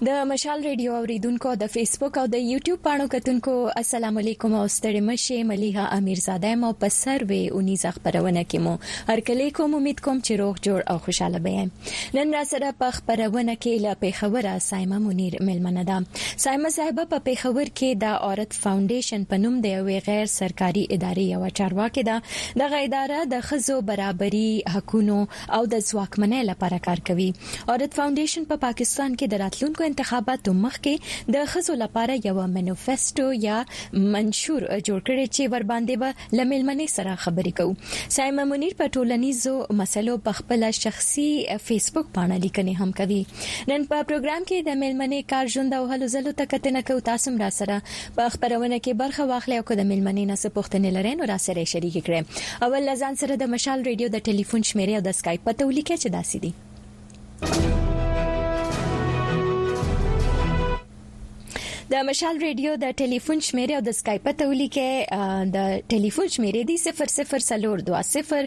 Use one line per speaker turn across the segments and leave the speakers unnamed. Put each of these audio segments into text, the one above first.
د مشال ریډیو اوریدونکو د فیسبوک او د یوټیوب پاڼو کتونکو السلام علیکم او ستړي مشه مليها امیرزاده مو په سر وی اونی زخبرونه کې مو هرکلی کوم امید کوم چې روغ جوړ او خوشاله به نن را سره په خبرونه کې له پیښوره سایمه منیر ملمنه ده سایمه صاحب په پیښور کې د عورت فاونډیشن په نوم د یوې غیر سرکاري ادارې یو چارواکي ده دغه اداره د خزو برابرۍ حقوقو او د ځواکمنۍ لپاره کار کوي. عورت فاونډېشن په پاکستان کې د راتلونکو انتخاباتو مخکې د ښځو لپاره یوه مینوفیسټو یا منشور جوړ کړی چې ورباندې به له مېلمنې سره خبرې کوو. صائمه منیر په ټولنیزو مسئلو په خپله شخصي فېسبوک پاڼه لیکنې هم کوي. نن په پروګرام کې د مېلمنې کار، ژوند او هلو ځلو ته کتنه کوو، تاسو هم راسره په خپرونه کې برخه واخلئ او که د مېلمنې نه څه پوښتنې لرئ نو راسره یې شریکې کړئ. اول له ځان سره د مشال ریډیو د ټلیفون شمېرې او د سکایپ پته ولیکئ چې داسې دي. د مشال ریډیو د ټلیفون شمیره او د سکایپ ته ولیکه د ټلیفون شمیره دی 0042022120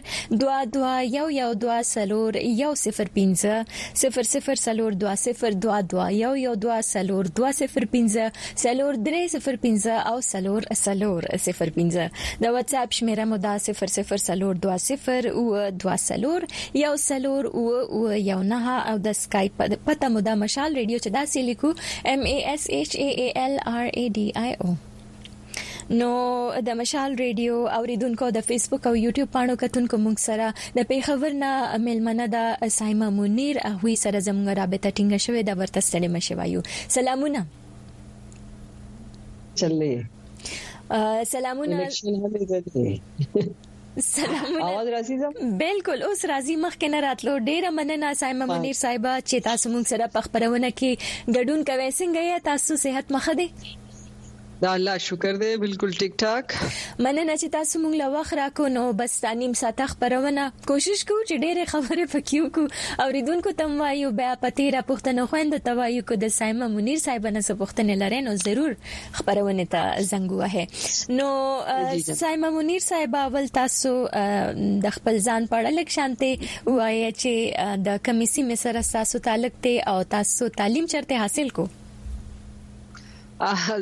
0042022120 څلور درې صفر پنځه او څلور څلور صفر پنځه د واتس اپ شمیره مو دا صفر صفر څلور دوه صفر او دوه څلور یو څلور او او یو نه او د سکایپ پته مو دا مشال ریډیو چې دا سې لیکو ام ای اس ایچ ای ای ال ار ای ډي آی او نو د مشال ریډیو اوریدونکو د فیسبوک او یوټیوب پاڼو کتونکو موږ سره د پیښور نه ملمنه ده سایمه منیر هغه سره زموږ رابطه ټینګه شوې ده ورته ستړي مشه وایو سلامونه
چلې
سلامونه سلامونه
اواز راځي دا
بالکل اوس راځي مخکې نه راتلو ډیره مننه سایمه منیر صاحب چې تاسو موږ سره په خبرونه کې ګډون کوي څنګه یې تاسو صحت مخه دي
د الله شکر دی بلکل ټیک ټاک.
مننه چې تاسو مونږ له وخت راکو نو بس دا نیم ساعته خپرونه کوشش کوو چې ډیرې خبرې پکې وکړو اوریدونکو ته هم وایو بیا په تیره پښتنو خویندو ته وایو که د صایمه منیر صاحبه نه څه پوښتنې لرئ نو ضرور خپرونې ته زنګ ووهئ نو صایمه منیر صاحبه اول تاسو د خپل ځان په اړه لږ شانتي وایي چې د کمیسی مسره تاسو تعلق ته او تاسو تعلیم چرته حاصل کو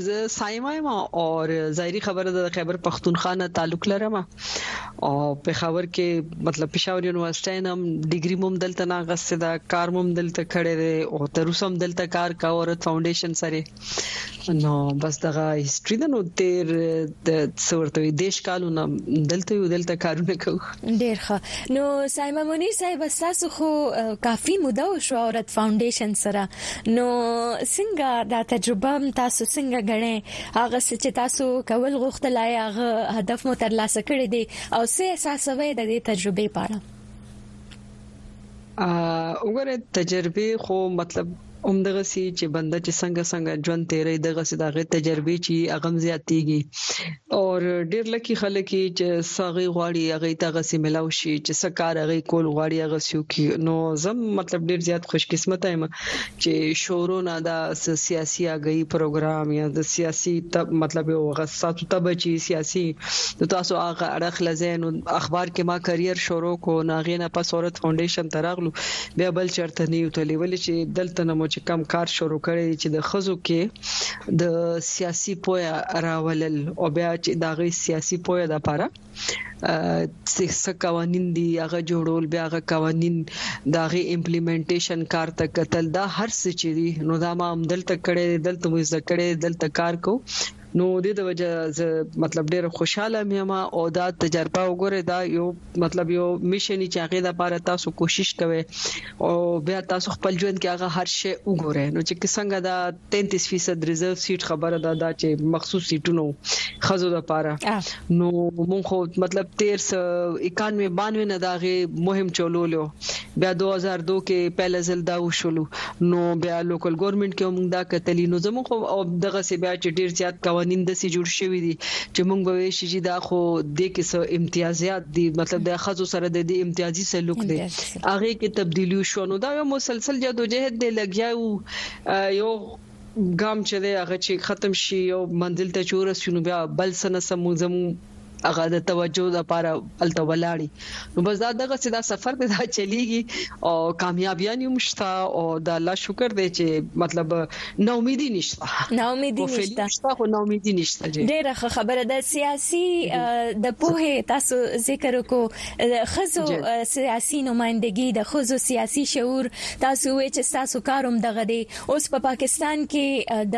زه سایما یم او ظاهري خبره د خیبر پښتونخوا نه تعلق لرم او په خبر کې مطلب پېښور یونیورسيټي نم ډیګري موم دلته نه غسه دا کار موم دلته کړی دی او تر اوسه هم دلته کار کا او فاونډیشن سره نو بس دغه هیستوري د نو تیر د څورته دیش کالو نه دلته یو دلته کارونه کوو
ډیر ښه نو سایمه منیر صاحب تاسو خو کافي موده وشو عورت فاونډیشن سره نو څنګه دا تجربه تاسو څنګه غړې هغه چې تاسو کول غوښتلای هغه هدف مو ترلاسه کړی دی او څه احساسوي د دې تجربې لپاره
وګوره تجربه خو مطلب هم دغه سي چې بنده چې څنګه څنګه ژوند تیرې دغه سي دغه تجربه چې اغم زیاتېږي او ډېر لکه خلک چې ساغي غواړي هغه ته غسي ملاو شي چې سکار هغه کول غواړي هغه سيو کې نو زم مطلب ډېر زیات خوش قسمت یم چې شورو نه دا سیاسي اگئی پروګرام یا د سیاسي تب مطلب یو غساتو تب چې سیاسي د تاسو هغه اړخ له ځای نو اخبار کې ما کریئر شروع کو نو هغې نه پس عورت فاونډیشن ته راغلو بیا بل چرته نه یو تللي ولې چې دلته نه مو چې کم کار شروع کړی دی چې د ښځو کې د سیاسي پوهه راولل او بیا چې د هغې سیاسي پوهه د پاره څه قوانين دي هغه جوړول بیا هغه قوانين دا غي امپلیمنټیشن کار ته قتل دا هر څه چې دي نو دا ما هم دلته کړي دلته مو ذکر دلته کار کو نو دې د وجه زه مطلب ډېر خوشاله مې ما او دا تجربه وګوره دا یو مطلب یو میشن چې هغه د لپاره تاسو کوشش کوئ او بیا تاسو خپل ژوند کې هغه هر شی وګورئ نو چې څنګه دا 33% ریزرو سیټ خبره ده دا چې مخصوص سیټونو خزو د لپاره نو مونږ خو مطلب 13 91 باندې نه داغه مهم چولولو بیا دوه هزار دوه کې پهله ځل دا وشولو نو بیا لوکل ګورنمنټ کې هم دا کتلی نو زموږ خو او دغه سی بیا چې ډیر زیات قوانین د سی جوړ شوی دي چې موږ به وی شي دا خو د کې سو امتیازات دي مطلب د خزو سره د دې امتیازي سلوک دي هغه کې تبدیلی شو نو دا یو مسلسل جدوجہد دی لګیا یو ګام چې دی هغه چې ختم شي او منزل ته چور سينو بیا بل سنه سم زمو هغه د توجه لپاره الته ولاړی نو بس دا دغه سدا سفر ته دا چلیږي او کامیابیان هم شته او د الله شکر دی چې مطلب نو امیدي نشته
نو امیدي نشته
خو نو امیدي نشته
ډیره خبره ده سیاسي د پوهه تاسو ذکر کو خزو سیاسي نمائندګي د خزو سیاسي شعور تاسو وې چې تاسو کاروم دغه دی اوس په پاکستان کې د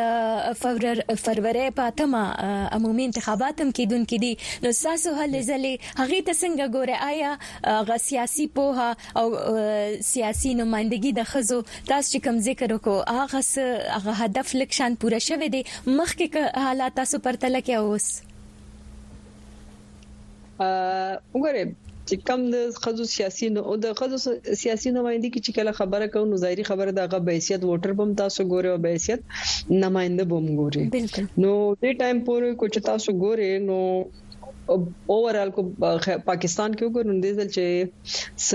فرورۍ په اتمه عمومي انتخابات هم کېدونکي دي نو تاسو هلې ځلې هغه ته څنګه ګورئ آیا غ سیاسي پوها او سیاسي نمائندګي د خزو تاسو چې کوم ذکر وکړو هغه څه هغه هدف لک شان پوره شوه دي مخکې حالات تاسو پرتله کې اوس
وګوره چې کم د خزو سیاسي نو د خزو سیاسي نمائندګي کې چې کله خبره کوو نو ظاهري خبره دا غو بحثیت ووټر بم تاسو ګوره او بحثیت نمائنده بم ګوره نو دې ټایم پورې کوچ تاسو ګوره نو اوورال کو پاکستان کې وګورم دې ځل چې س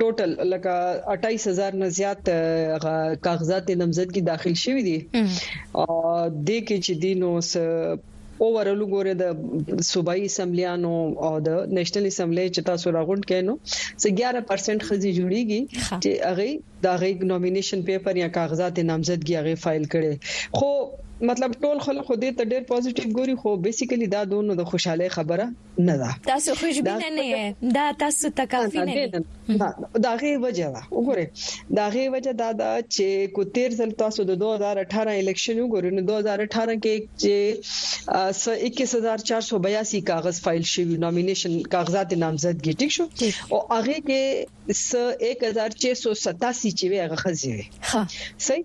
ټوټل لکه 28000 نه زیات کاغذات نمزدګي داخل شوې دي او د کې چې دینو اوورل ګوره د صوبایي اسمبلیانو او د نېشنل اسمبلی چې تاسو راغونډ کینو چې 11% خزي جوړیږي چې هغه د هغه نومینیشن پیپر یا کاغذات نامزدګي هغه فایل کړي خو مطلب ټول خلک خو دې ته ډېر پوزټیو ګوري خو بیسیکلی دا دونو د خوشاله خبره نه ده
تاسو خوشبینه نه یې دا تاسو ته کافي
نه دي دا غي وجه ده وګوره دا غي وجه دا ده چې کو تیر ځل تاسو د 2018 الیکشن وګورئ نو 2018 کې چې 21482 کاغذ فایل شوی نومینیشن کاغذات نامزدګي ټیک شو او هغه کې 1687 چې هغه خزي وي ها صحیح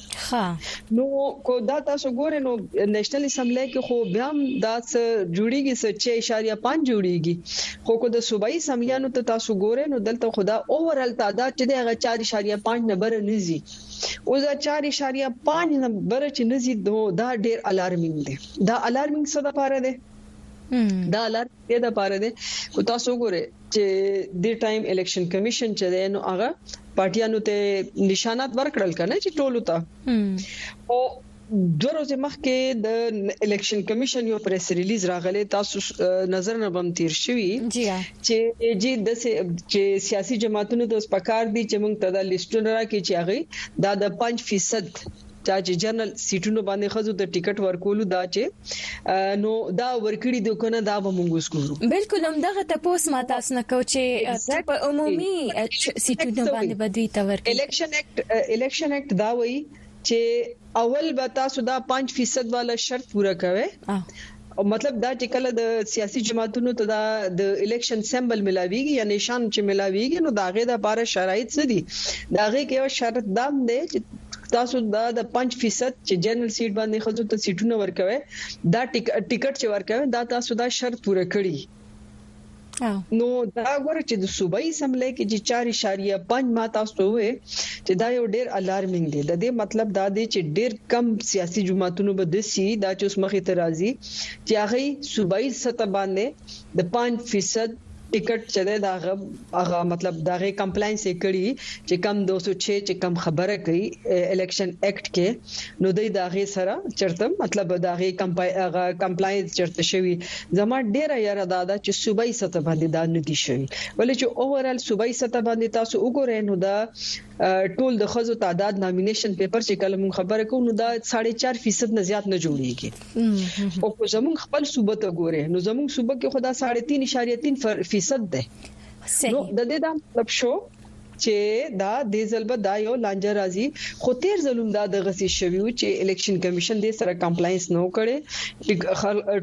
ښه نو کو دا تاسو ګورئ نو نېشنل اسمبلی کې خو بیا هم دا څه جوړیږي څه 6.5 جوړیږي خو کو د صوبایي اسمبلیانو ته تاسو ګورئ نو دلته خدا اوورال تعداد چې دغه 4.5 نه بره نزي او دا 4.5 نه بره چې نزي دا ډیر الارمینګ دی دا الارمینګ څه د پاره دی دا الارمینګ دې لپاره دی کو تاسو وګورئ چې د ټایم الیکشن کمیشن چې دی نو هغه پارټیانو ته نشانات ورکړل کنه چې ټولو ته او دوه ورځې مخکې د الیکشن کمیشن یو پریس ریلیز راغلی تاسو نظر نه بم تیر شوی چې جی د چې سیاسي جماعتونو د سپکار دي چې موږ ته د لیستونه راکې چې هغه دا د 5% چا چې جنرال سیټونو باندې خزو ته ټیکټ ورکولو دا چې نو دا ورکړي د کنه دا به مونږ وسکو
بالکل هم دغه تاسو ما تاسو نه کو چې په عمومي سیټونو باندې بدوي تا ورکړي
الیکشن اکټ الیکشن اکټ دا وایي چې اول به تاسو دا 5% والا شرط پورا کوئ او مطلب دا چې کله د سیاسي جماعتونو ته دا د الیکشن سمبل ملاویږي یا نشان چې ملاویږي نو دا غي د لپاره شرایط څه دي دا غي کې یو شرط دا دی چې تاسو دا د 5% چې جنرال سیټ باندې خزو ته سیټونه ورکوي دا ټیکټ چې ورکوي دا تاسو دا شرط پوره کړی نو دا غوړه چې د صوبایي اسمبلی کې چې 4.5 ما تاسو وې چې دا یو ډیر الارمینګ دی د دې مطلب دا دی چې ډیر کم سیاسي جماعتونو به د سی دا چې اوس مخې ته راځي چې هغه صوبایي سطح باندې د 5% ټیکټ چې دا هغه مطلب دا غي کمپلاینس یې کړی چې کم 206 چې کم خبره کوي الیکشن اکټ کې نو دی د هغې سره چرته مطلب د هغې کمپلاینس چرته شوی زما ډیره یره دا ده چې صوبایي سطح باندې دا نه دي شوی ولې چې اوورال صوبایي سطح باندې تاسو وګورئ نو دا ټول د خزو تعداد نامینیشن پیپر چې کله مون خبره کوو نو دا 4.5% نه زیات نه جوړیږي او کو زمون خپل صوبه ته ګوره نو زمون صوبه کې خدا 3.3% ده نو د دې دا مطلب شو چي دا دي ځل به دا يو لانجه راځي خو تير ځلوم دا دغسي شوي وو چي اليکشن کميشن دي سره کمپلاينس نه وو کړي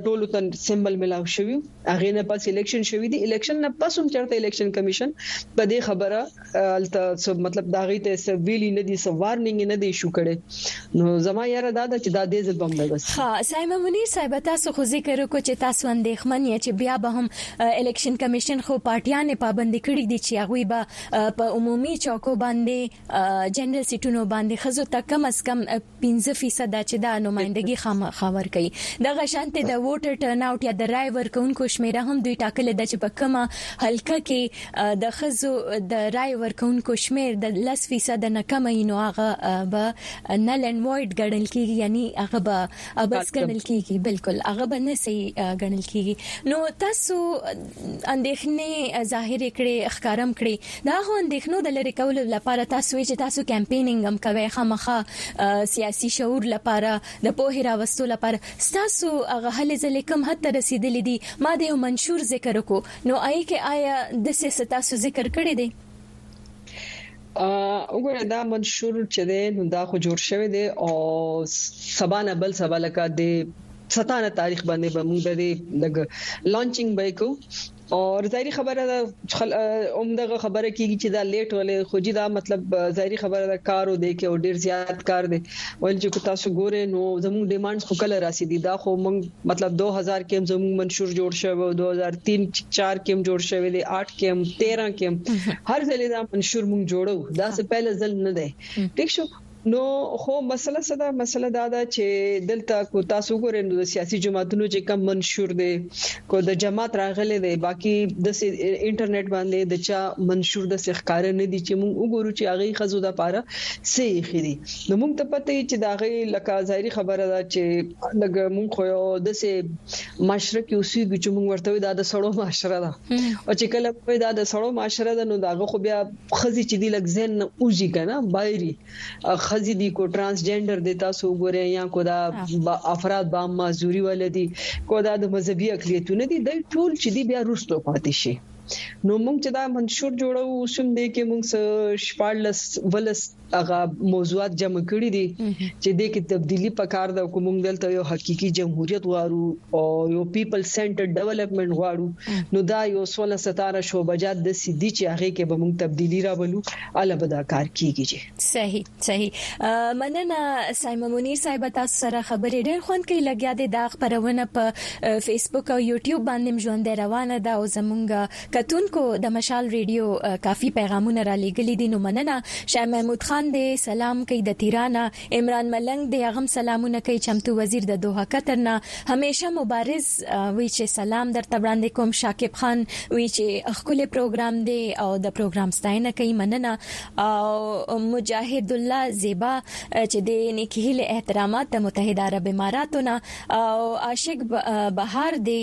ټولو ته سمبل ملاو شوي هغي نه پس اليکشن شوي دي اليکشن نه پس هم چرته اليکشن کميشن په دي خبره هلته مطلب داغي ته سويلي نه دي سوارنينګ نه دي شو کړي نو زما یاره دا ده چې دا دې ځل به هم نه بس.
ښه صاحب منیر صاحب تاسو خو ذکر وکړو چې تاسو اندیښمن یې چې بیا به هم الیکشن کمیشن خو پارټیانې پابند کړي دي چې هغوی به په عمومي چوکو باندې جنرال سیټونو باندې خزو ته کم از کم 15 فیصد چې دا نمائندګي خامخا ورکړي د غشانته د ووټر ټرن اوټ یا د رای ورکونکو شمیره هم دوی ټاکل د چې په کومه حلقه کې د ښځو د رای ورکونکو شمیر د 10 فیصد نه کم ای نو هغه به نل اند وایډ ګڼل کیږي یعنی هغه به ابس ګڼل کیږي بالکل هغه به نه سي ګڼل کیږي نو تاسو اندېښنې ظاهر کړي اخکارم کړي دا هو اندېښنو د لری کولو لپاره تاسو چې تاسو کمپاینینګ هم کوي خامخا سیاسي شعور لپاره د پوهې راوستو لپاره تاسو هغه هلې ځلې کم حد ته رسیدلې دي ما د یو منشور ذکر وکړو نو هغه کې آیا داسې څه تاسو ذکر کړی دی؟
وګوره دا منشور چې دی نو دا خو جوړ شوی دی او سبا نه بل سبا لکه د ستانه تاریخ باندې به موږ د دغه لانچینګ به کو او ظاهري خبره ده اومدغه خبره کیږي چې دا لیټ ولې خو جی دا مطلب ظاهري خبره ده کارو دی کې او ډیر زیات کار دی ویل چې کو تاسو ګوره نو زموږ ډیمانډز خو کله راسیدي دا خو موږ مطلب 2000 کې زموږ منشور جوړ شوی 2003 4 کې جوړ شوی دی 8 کې 13 کې هر ځلې دا منشور موږ جوړو دا څه پهل ځل نه دی ټیک شو نو خو مسله صدا مسله دا ده چې دلته کو تاسو ګورئ نو د سیاسي جماعتونو چې کم منشور دي کو د جماعت راغلي دي باقي د انټرنیټ باندې د چا منشور د سخکار نه دي چې موږ وګورو چې هغه خزو د پاره څۀ اېښي دي نو مونږ ته پته وي چې د هغۀ لکه ظاهري خبره ده چې لږ مونږ خو يو داسې معاشره کې اوسېږو چې مونږ ورته وایو دا د سړو معاشره ده او چې کله وایو دا د سړو معاشره ده نو دا هغه خو بیا خزي چې دی لږ زین اوځي کنه بایري خزي دي کو ترانسجندر دي تاسو وګورئ یا کو دا افراد با معذوري ولدي کو دا د مذهبي اقلیتونه دي د ټول چې دی بیا روستو پاتې شي نو موږ چې دا منشور جوړو اوس هم دې کې موږ 14 ولس هغه موضوعات جمع کړي دي چې دې کې تبدیلی پکار ده کوم دلته یو حقيقي جمهوریت غواړو او یو پیپل سنټر ډیولپمنٹ غواړو نو دا یو 16 17 شوبجات د سيدي چې هغه کې به موږ تبدیلی راولو اله بدا کار کیږي
صحیح صحیح مننه سایمه منیر صاحب تاسو سره خبرې ډېر خوند کوي لګیا دي دا خبرونه په فیسبوک او یوټیوب باندې ژوند روانه ده او زمونږ کتونکو د مشال ریډیو کافي پیغامونه را لېګلې دي نو مننه شاه محمود خان دې سلام کوي د تیرانه عمران ملنګ دې هغه سلامونه کوي چمتو وزیر د دوه قطر نه همیشه مبارز وی چې سلام درته وړاندې کوم شاکب خان وی چې خپل پروګرام دی او د پروګرام ستاینه کوي مننه او مجاهد الله زیبا چې د نیکی هله احترامات د متحده عرب اماراتو نه او عاشق بهار دی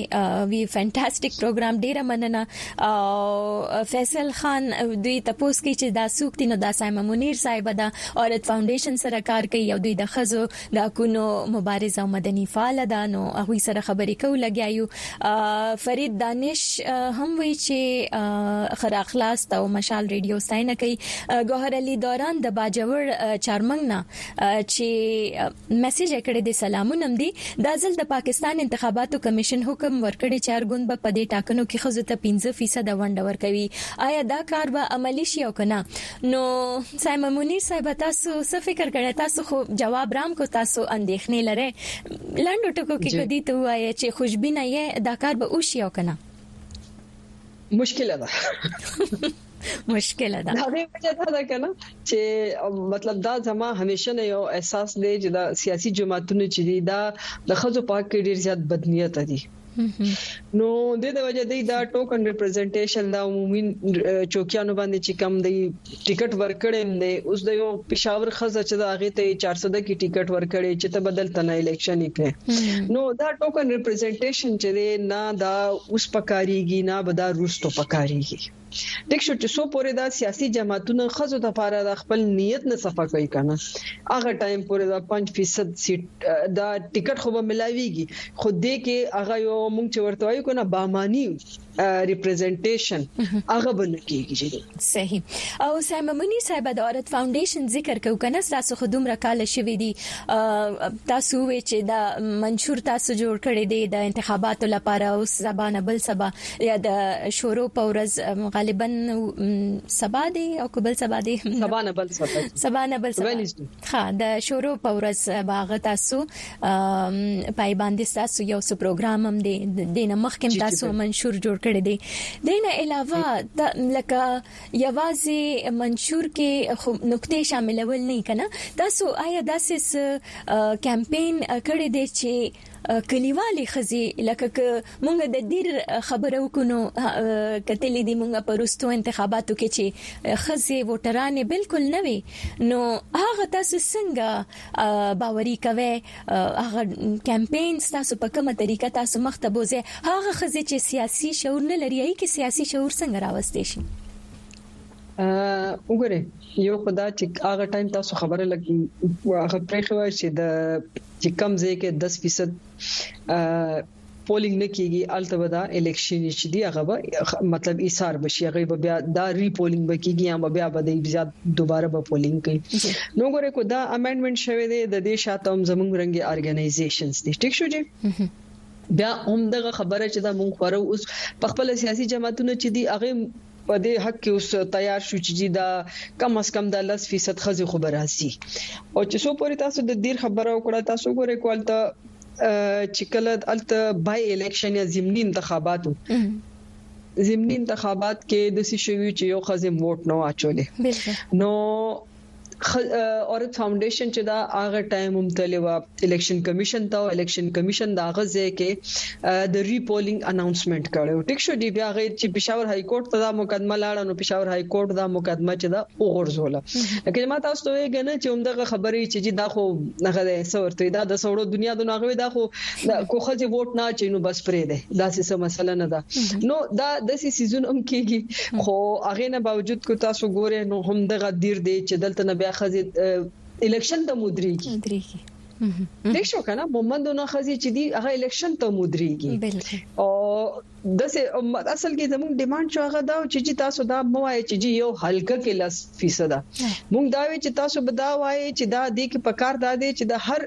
وی فانټاستیک پروګرام ډیره مننه او فیصل خان دوی تپوس کی چې دا سوق دینو دا سایم منیر صاحب دا اورت فاونډیشن سره کار کوي او دوی د خزو د حقونو مبارزه او مدني فعال ده نو هغه سره خبرې کوو لګیا یو فرید دانش هم وی چې خر اخلاص او مشال ریډیو ساين کوي ګوهر علي دوران د باجوړ چارمنګ نه چې میسج کړی د سلامونه دی د ځل د پاکستان انتخاباتو کمیشن حکم ورکړي چې ارګوند په دې ټاکنو کې خزو ته 15% ونډه ورکوي آیا دا کار به عملی شي او کنه نو سایمه منیر صاحب تاسو څه فکر کړی تاسو خو جواب رام کو تاسو اندېښنې لرئ لنډو ټکو کې کدی ته وایي چې خوشبینه یې دا کار به وشي او کنه
مشکل ده
مشکل ده
دا به وجه دا ده کنه چې مطلب دا زما همیشه نه یو احساس دی چې دا سیاسي جماعتونه چې دي دا د خزو پاک کې ډیر زیات بدنیت دي نو د دې وجه دی دا ټوکن ریپرزینټیشن دا عمومي چوکیانو باندې چې کم دی ټیکټ ورکړې دی اوس د یو پېښور خزه چې دا هغه ته 400 کې ټیکټ ورکړې چې ته بدل تنه الیکشن وکړي نو دا ټوکن ریپرزینټیشن چې نه دا اوس پکاريږي نه به دا روستو پکاريږي ټيک شو چې سو پورې دا سياسي جماعتونه خزو د پاره د خپل نیت نه صفه کوي کنه هغه ټایم پورې دا 5% سیټ دا ټیکټ خو به ملاويږي خو دې کې هغه یو مونږ چې ورته وایو کنه با معنی ریپرزینټیشن هغه بنه کیږي
صحیح او سایم منی صاحب د عورت فاونډیشن ذکر کو کنه تاسو خو دومره کال شوې دي تاسو وی چې دا منشور تاسو جوړ کړی دی د انتخاباتو لپاره او زبانه بل سبا یا د شورو په ورځ غالبا سبا دی او قبل سبا دی
سبا نه بل سبا
سبا نه بل سبا ها د شورو په ورځ باغ تاسو پای باندې تاسو یو څه پروګرام هم دی دینه مخکې تاسو منشور جوړ کړی دی دینه علاوه د لکه یوازې منشور کې نقطې شاملول نه کنا تاسو آیا داسې کمپاین کړی دی چې کلیوالې ښځې لکه که موږ د دیر خبره وکړو نو کتلې دي موږ په روستو انتخاباتو کې چې ښځې ووټرانې بالکل نه وي نو هغه تاسو څنګه باوري کوي هغه کمپاین تاسو په کومه طریقه تاسو مخ ته بوزي هغه ښځې چې سیاسي شعور نه لري ای کې سیاسي شعور څنګه راوستي شي
وګوره یو خدا چې هغه ټایم تاسو خبره لګ هغه پرې خو چې د چې کم ځای کې 10% پولینګ نه کیږي الته به دا الیکشن چې دی هغه مطلب ایثار بشي هغه به بیا دا ری پولینګ به کیږي یا بیا به د زیات دوباره به پولینګ کوي نو ګوره کو دا امندمنت شوه دی د دې شاته هم زمونږ رنګي ارګنایزیشنز دي ټیک شو جی بیا هم دغه خبره چې دا مونږ خورو اوس په خپل سیاسي جماعتونو چې دی هغه په دې حق کې اوس تیار شو چې جی دا کم از کم دا لس فیصد ښځې خو به راځي او چې څو پورې تاسو د دیر خبره وکړه تاسو ګورئ کوالته چې کله الته بای الیکشن یا ضمني انتخابات وو ضمني انتخابات کې د سې شوی چې یو خزم ووټ نه واچولې نو اورت فاونډیشن چې دا هغه ټایم هم تللی و الیکشن کمیشن ته الیکشن کمیشن دا هغه ځای کې د ریپولینګ اناونسمنت کړو ټیک شو دی بیا غیر چې پېښور های کورټ ته دا مقدمه لاړه نو پېښور های کورټ دا مقدمه چې دا وګرځوله لکه ما تاسو ته ویګنه چې همدغه خبرې چې دا خو هغه څورته دا د سوړو دنیا د ناغوي دا خو دا کو خځه ووټ نه چي نو بس پرې ده دا څه مسله نه ده نو دا د سې سيزون هم کیږي خو هغه نه باوجود کو تاسو ګوره نو هم دغه دیر دی چې دلته نه بیا خځه الیکشن ته مدريږي د شو کنه مومندو نه خزي چې دی هغه الیکشن ته مودريږي او د اصل کې زموږ ډیماند شو هغه دا چې تاسو دا مو وایي چې یو حلقه کې لس فیصد مونږ دا وی چې تاسو بدا وایي چې دا د کې پکار دا دی چې د هر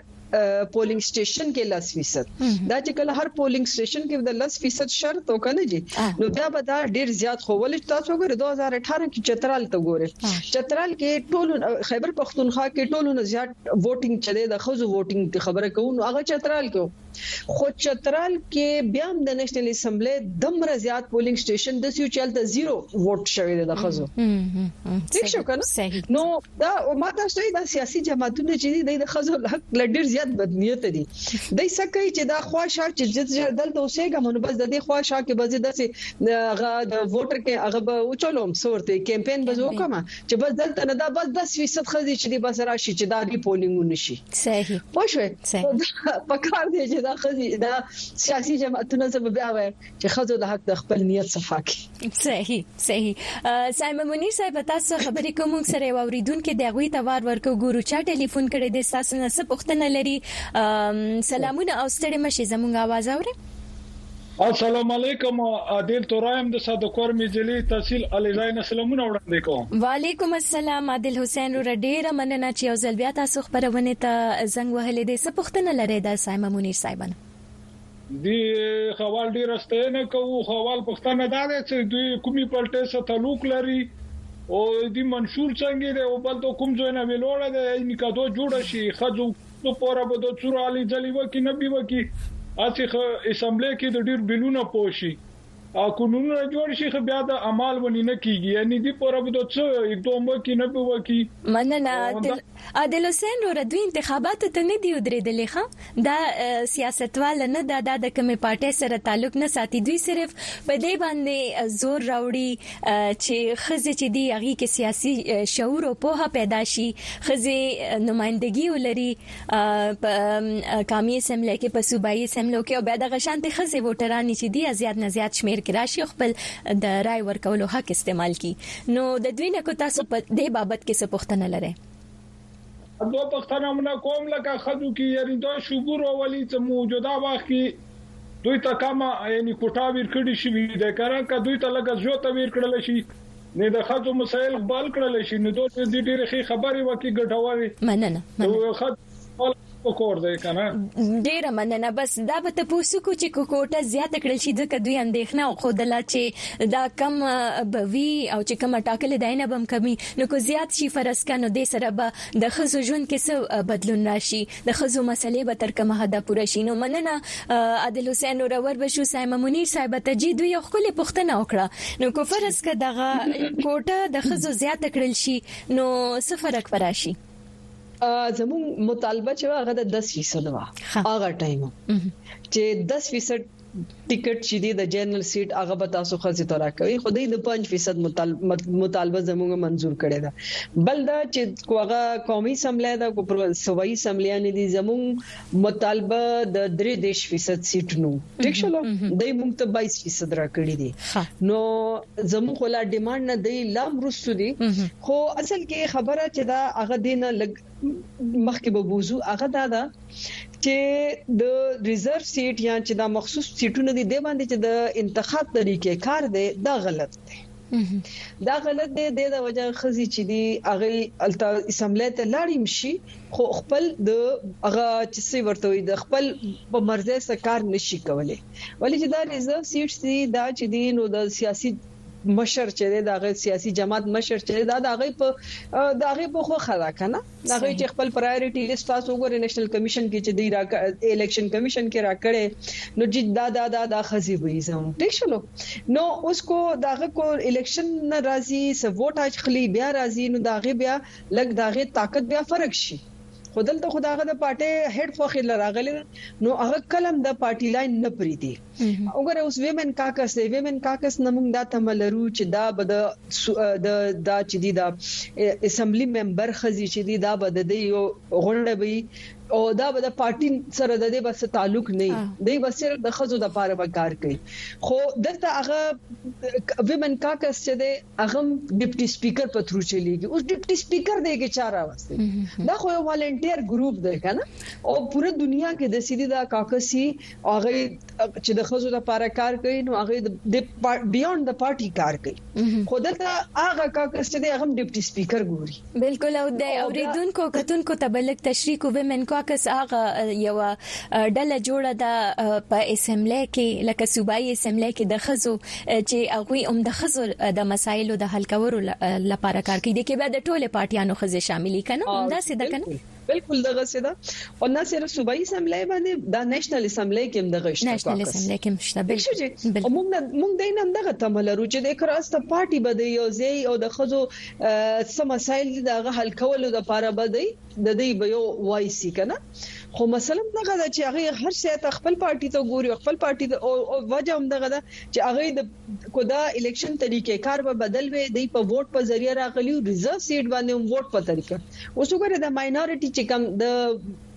پولینګ سټیشن کې 10% دا چې کله هر پولینګ سټیشن کې د 10% شرط وکنه جی نو بیا به دا ډیر زیات خو ول تاسو ګره 2018 کې چترال ته ګوره چترال کې ټول خیبر پښتونخوا کې ټول نه زیات ووټینګ چلے د خزو ووټینګ ته خبره کوو نو هغه چترال کې خو چترال کې بیا د نېشنل اسمبلی دمر زیات پولینګ سټیشن د سیو چلته زیرو ووټ شوی د خزو ٹھیک شو کنه نو دا ما تاسو ته دا سیاسي جماعتونه چې دي د خزو حق لډیر زیات بدنیت دي د څه کوي چې دا خواشه چې جز دلته اوسېګم نو بس د دې خواشه کې بس د سي غا د ووټر کې هغه به اوچلوم سورته کمپاین به وکم چې بس دلته نه دا بس 10% خزي چې دي بس راشي چې دا دی پولینګ نشي
صحیح
پښوی پکار دی چې دا خزي دا سیاسي جماعتونه زبر بیا وایي چې خزه د حق د خپل نیت صفا کی.
صحیح صحیح صاحب منیر صاحب تاسو خبرې کوم سره اوریدونکو د غوي توار ورکو ګورو چا ټلیفون کړي د تاسو نه څه پوښتنه لري سلامونه او ستړي مشه زموږ आवाज اوري
السلام علیکم عادل تورایم د صدقور میجلی تحصیل الیزای نسلمونه وړاندې کوم
وعلیکم السلام عادل حسین رو ډیره مننه چې یو ځل بیا تاسو خبرونه ته زنګ وهلې دي سپښتنه لري د سایمه مونیر صاحبانه
دی خوال ډیر ستاینه کوو خوال پښتنه دا ده چې دوی کومي پلټې سره تعلق لري او دی منشور څنګه دی او بل ته کوم ځای نه ویلوړه دی ان کدو جوړ شي خځو نو پوره به د څور علي ځلی وکي نه بي وکي اسی اسمبلی کې د ډیر بلونه پوشي او که نورونه جوړ شي خه بیا د عمال ونی نه کیږي یعنی دی پوره به د څه اقدام وکړي نه به وکړي.
مننه عادل حسین وروره دوی انتخاباتو ته نه دي ودریدلي ښه دا سیاستوال نه ده دا د کومې پارټۍ سره تعلق نه ساتي دوی صرف په دې باندې زور راوړي چې ښځې چې دي هغوی کې سیاسي شعور او پوهه پیدا شي ښځې نمایندګي ولري په قامي اسمبلی کې په صوبایي اسمبلو کې او بیا د غشانتي خزي ووټران چې دی زیات نه زیات شمیر کې راشي خپل د رای ورکولو حق استعمال کی نو د دوی نه کو تاسو په دې بابت کې څه پوښتنه لرئ
دوه پښتنه موږ کوم لکه خدو کې یعنی دوه شګور ولې چې موجوده وخت کې دوی ته کومه یعنی کوټه ورکړي شي د کران کا دوی ته لګه زیاته ورکړل شي نې د ښځو مسایل غبال کړل شي نو دوه ته دې ډېرې ښې خبرې وکړي ګټورې
مننه
مننه ښځو کور دی کنه
ډیره مننه بس دا به ته پوسو کو چې کوټه زیات کړل شي ځکه دوی اندېښنه او خودلا چې دا کم بوي او چې کم ټاکل داینه بم کمی نو کو زیات شي فرض کنه د سره به د خزو ژوند کې څه بدلون راشي د ښځو مسلې به تر کومه حده پوره شي نو مننه عادل حسین وروره وربه شو صائمه منیر صاحبه ته جی دوی یو ښکلی پوښتنه وکړه نو که فرض که دغه کوټه د ښځو زیاته کړل شي نو څه فرق به راشي
زموږ مطالبه چې هغه د 10 فیصد وه هغه ټایم چې 10 فیصد ټکټ چې دی د جنرل سیټ هغه به تاسو ښځې ته راکوي خو دوی د پنځه فیصد مطالبه زموږ منظور کړې ده بل دا چې کو هغه قومي اسمبلی ده کو صوبایي اسمبلیانې دي زموږ مطالبه د درې دیش فیصد سیټ نو ټیک شلو دوی موږ ته 22 فیصد راکړي دي نو زموږ خلا ډیماند نه دی لام رسو دي خو اصل کې خبره چې دا هغه دینه لګ مخکې به بوزو هغه دا ده چې د ریزرو سیټ یا چې دا مخصوص سیټونه دي د باندې چې د انتخاب طریقې کار دی دا غلط دی دا غلط دی د وجه خزي چې دی هغه التا اسمبلی ته لاړیم شي خو خپل د هغه چې سی ورته وي د خپل په مرزه سکار نشي کولای ولې چې دا ریزرو سیټ دي دا چې دی نو د سیاسي مشر چې دی د هغه سیاسي جماعت مشر چې دا د هغه په د هغه په خوخه ده کنه د هغه چې خپل پرایورټي لیست تاسو وګورئ نېشنل کمیشن کې چې دی را الیکشن کمیشن کې را کړي نو چې دا دا دا د خزي وي زم ټیک شلو نو اوس کو دا هغه کو الیکشن ناراضي سووټ اخلي بیا راضي نو دا هغه بیا لګ دا هغه طاقت بیا فرق شي خودل ته خداغه د پارټي هډ خوخه لراغله نو هغه کلم د پارټي لاین نه پریدي وګوره اوس ویمن کاکس دی ویمن کاکس نه موږ دا تمه لرو چې دا به د دا چې دی دا اسمبلی ممبر خزي چې دی دا به د یو غونډه وي او دا به د پارټي سره د دې بس تعلق نه دی بس صرف د خزو د پاره به کار کوي خو دلته هغه ویمن کاکس چې دی هغه ډیپټي سپیکر په ترو چلیږي اوس ډیپټي سپیکر دی کې چار راوستي دا خو یو والنټیر ګروپ دی کنه او پوره دنیا کې د سیدی دا کاکسی هغه چې د خزو لپاره کار کوي نو هغه د بیونډ د پارټي کار کوي خو دلته هغه کاکس چې هغه ډیپټي سپیکر ګوري
بالکل او د اوریدونکو کتونکو تبلک تشریح کو ومن کاکس هغه یو ډله جوړه ده په اسمبلی کې لکه صوبایي اسمبلی کې د خزو چې هغه هم د خزو د مسایلو د حل کولو لپاره کار کوي د کې به د ټوله پارټیانو خزې شاملې کنه همدا سي ده کنه
بالکل دغسې ده او نه صرف صوبایي اسمبلی باندې دا نېشنل اسمبلی کې هم دغه
شته نېشنل اسمبلی کې هم شته
بالکل او موږ موږ دین هم دغه تم لرو چې د کراس ته پارټي بده یو ځای او د خزو سم مسایل دغه حل کولو لپاره بده د دې به یو وایسي کنه خو مثلا دغه د چې هغه هر څه ته خپل پارټي ته ګوري خپل پارټي ته او وجه هم دغه ده چې هغه د کودا الیکشن طریقې کار به بدل وي د په ووټ په ذریعہ راغلی ریزرو سیټ باندې ووټ په طریقه اوس وګوره د ماینورټي چې کم د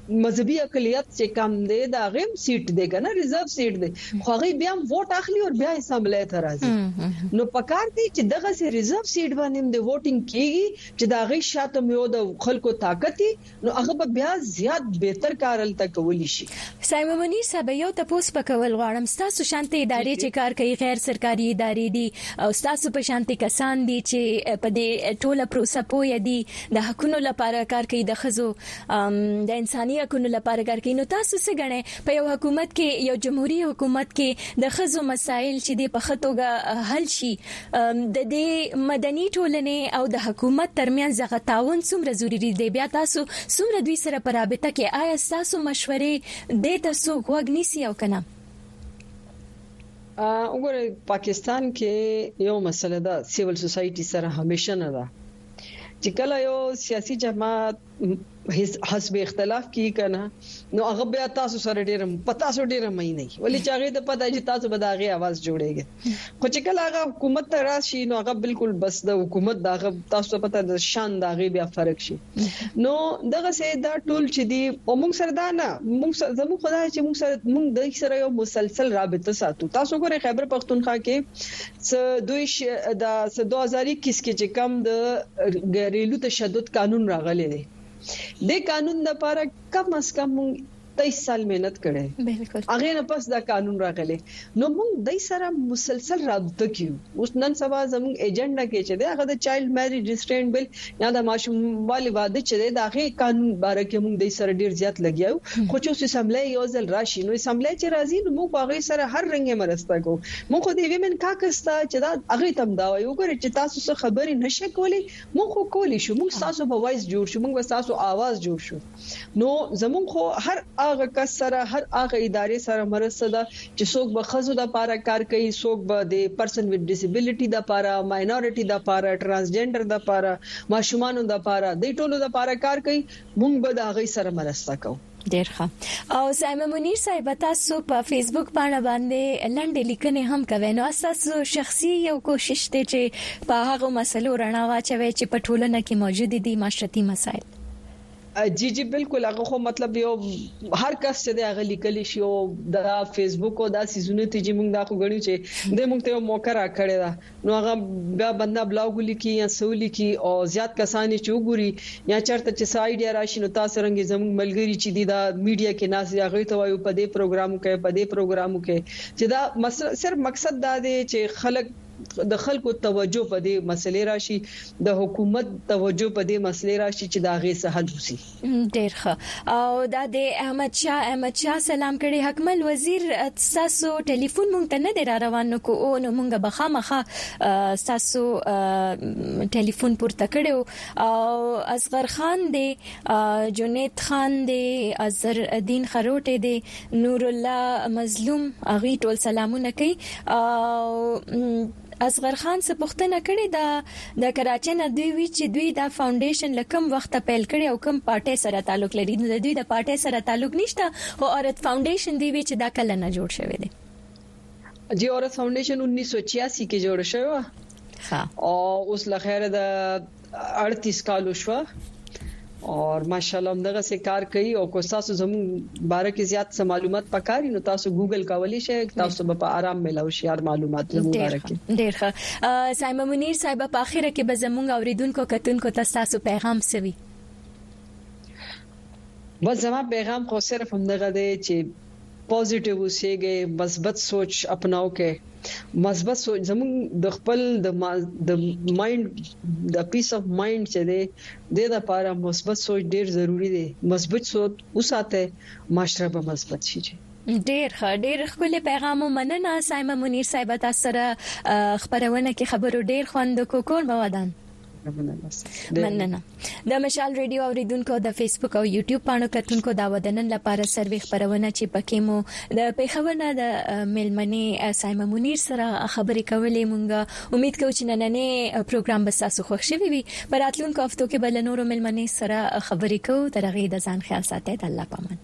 مذهبي اقلیت چې کم دی دا غیم سیټ دی کنه ریزرو سیټ دی خو هغه بیا هم ووټ اخلي او بیا اسمبلی ته راځي نو پکار دی چې دغه سي ریزرو سیټ باندې د ووټینګ کیږي چې دا غي شاته یو د خلکو طاقت نو هغه بیا زیات بهتر کارل تکول شي
صاحب منیر صاحب یو تپوس پکول غواړم ستاسو شانتې ادارې چې کار کوي غیر سرکاري ادارې دي او ستاسو په شانتې کسان دي چې په دې ټوله پروسه پوه دي د حقونو لپاره کار کوي د خزو د انساني حقونو لپاره کار کوي نو تاسو څه غنئ په یو حکومت کې یو جمهوریت حکومت کې د خزو مسائل چې د پختوګه حل شي د دې مدني ټولنې او د حکومت ترمنځ هغه تعاون څومره ضروری دی بیا تاسو څومره دوی سره په رابطه کې آیا تاسو مشورې د تاسو غوږ نیسی او کنه
وګوره پاکستان کې یو مسله ده سیول سوسایټي سره همیشه نه ده چې کله یو سیاسي جماعت حسب اختلاف کی کنه نو هغه بیا تاسو سره ډیر په تاسو ډیر مینه وي ولې چې هغه ته پته چې تاسو به دا غي आवाज جوړیږي خو چې کله هغه حکومت ته راشي نو هغه بالکل بس د حکومت دا تاسو ته پته د شان دا غي بیا فرق شي نو دغه سه دا ټول چې دی او موږ سره دا نه موږ زمو خدای چې موږ سره موږ د سره یو مسلسل رابطه ساتو تاسو ګوره خیبر پښتونخوا کې څه دوی شي د څه دوه هزار اکیس کې چې کوم د ګریلو تشدد قانون راغلی دی دې قانون د پاره کم از کم مونږ 23 سال مهنت کړي
بالکل
هغه نه پس دا قانون راغلی نو موږ دای سره مسلسل رابطه کیو اوس نن سبا زموږ ایجنډا کې چې دا هغه د چایلډ میریج ریسټرینټ بل یا د ماشوم والي واده چې دی د هغې قانون باره کې موږ دوی سره ډیر زیات لګیا یو خو چې اوس اسمبلۍ یو ځل راشي نو اسمبلۍ چې راځي نو موږ هغې سره هر رنګه مرسته کوو موږ خو د ویمن کاکس ته چې دا هغې ته هم دا وایو وګورئ چې تاسو څه خبرې نشئ کولی موږ خو کولی شو موږ ستاسو به وایس جوړ شو موږ به ستاسو اواز جوړ شو نو زموږ خو هر هغه کس سره هر هغه ادارې سره مرسته ده چې څوک به ښځو د پاره کار کوي څوک به د پرسن ویت ډیسیبیلیټي د پاره ماینارټي د پاره ټرانس جنډر د پاره ماشومانو د پاره دی ټولو د پاره کار کوي موږ به د هغوی سره مرسته کوو.
ډېر ښه او صائمه منیر صاحبه تاسو په فیسبوک پاڼه باندې لنډې لیکنې هم کوئ نو تاسو شخصي یو کوشش دی چې په هغو مسلو رڼا واچوي چې په ټولنه کې موجود دي معاشرتي مسایل
جی جی بلکل هغه خو مطلب یو هر کس چې دی هغه لیکلی شي او دا فیسبوک او دا سيزونه ته چې موږ دا خو غنیو چې د موږ ته یو موقع را کړی دا نو هغه بیا بندا بلاګ لیکي یا سولي کی او زیات کسان چې وګوري یا چرته چې سایډیا راشي نو تاسو رنګ زموږ ملګری چې دی دا میډیا کې ناس یا غي ته وایو په دې پروګرام کې په دې پروګرام کې چې دا صرف مقصد دا دی چې خلک د خلکو توجه په دې مسئلې راشي، د حکومت توجه په دې مسئلې راشي چې د هغې څه حل وشي.
ډیر ښه او دا دی احمد شاه احمد شاه سلام کړی حکمل وزیر تاسو ټلیفون مونږ ته نه دی را روان نو کو نو مونږ به خامخا تاسو ټلیفون پورته کړی او اصغر خان دی جنید خان دی اظهر الدین خروټی دی نورالله مظلوم هغوی ټول سلامونه کوي او اصغر خان څه پوښتنه کړې ده د کراچۍ نه دوی وی چې دوی دا فاونډیشن له کوم وخته پیل کړي او کوم پارټۍ سره تعلق لري نو د دوی د پارټۍ سره تعلق نشته خو عورت فاونډیشن دوی وی چې دا کله نه جوړ شوی دی
جی عورت فاونډیشن 1986 کې جوړ شوی او اوس لخر د 38 کال وشو او ماشاءالله دغه سه کار کوي او کو تاسو زموږ باره کې زیات څه معلومات پکاري نو تاسو ګوګل کولی شئ تاسو به په آرام ملاو شي هر معلومات زموږ باره کې
ډیر ښه سایم منیر صاحب په اخر کې به زموږ اوریدونکو کتونکو تاسو پیغام سوي
بس زما پیغام خو صرف همدغه دی چې پازیټیو اوسیږی مثبت سوچ اپناو کړئ مثبت سوچ زموږ د خپل د د ماینډ د پیس اف ماینډ چې دی د لپاره مثبت سوچ ډیر ضروری دی مثبت سوچ وساته معاشره به مثبت شي
ډیر ښه ډیر ښکلی پیغام مننه سایمه منیر صاحب تاسو سره خبرونه کې خبرو ډیر خوند کو کور به ودان مننه د مشال ریډیو اوریدونکو د فیسبوک او یوټیوب پاڼو کتونکو دا ودنن لپاره سروي خبرونه چې پکې مو د پیښونه د ملمنې سایمه منیر سره خبرې کولې مونږه امید کوو چې نننې پروګرام به تاسو خوښ شي وي پر اتلونکو هفتو کې بل نورو ملمنې سره خبرې کوو ترغه د ځان خیال ساتي د الله پامان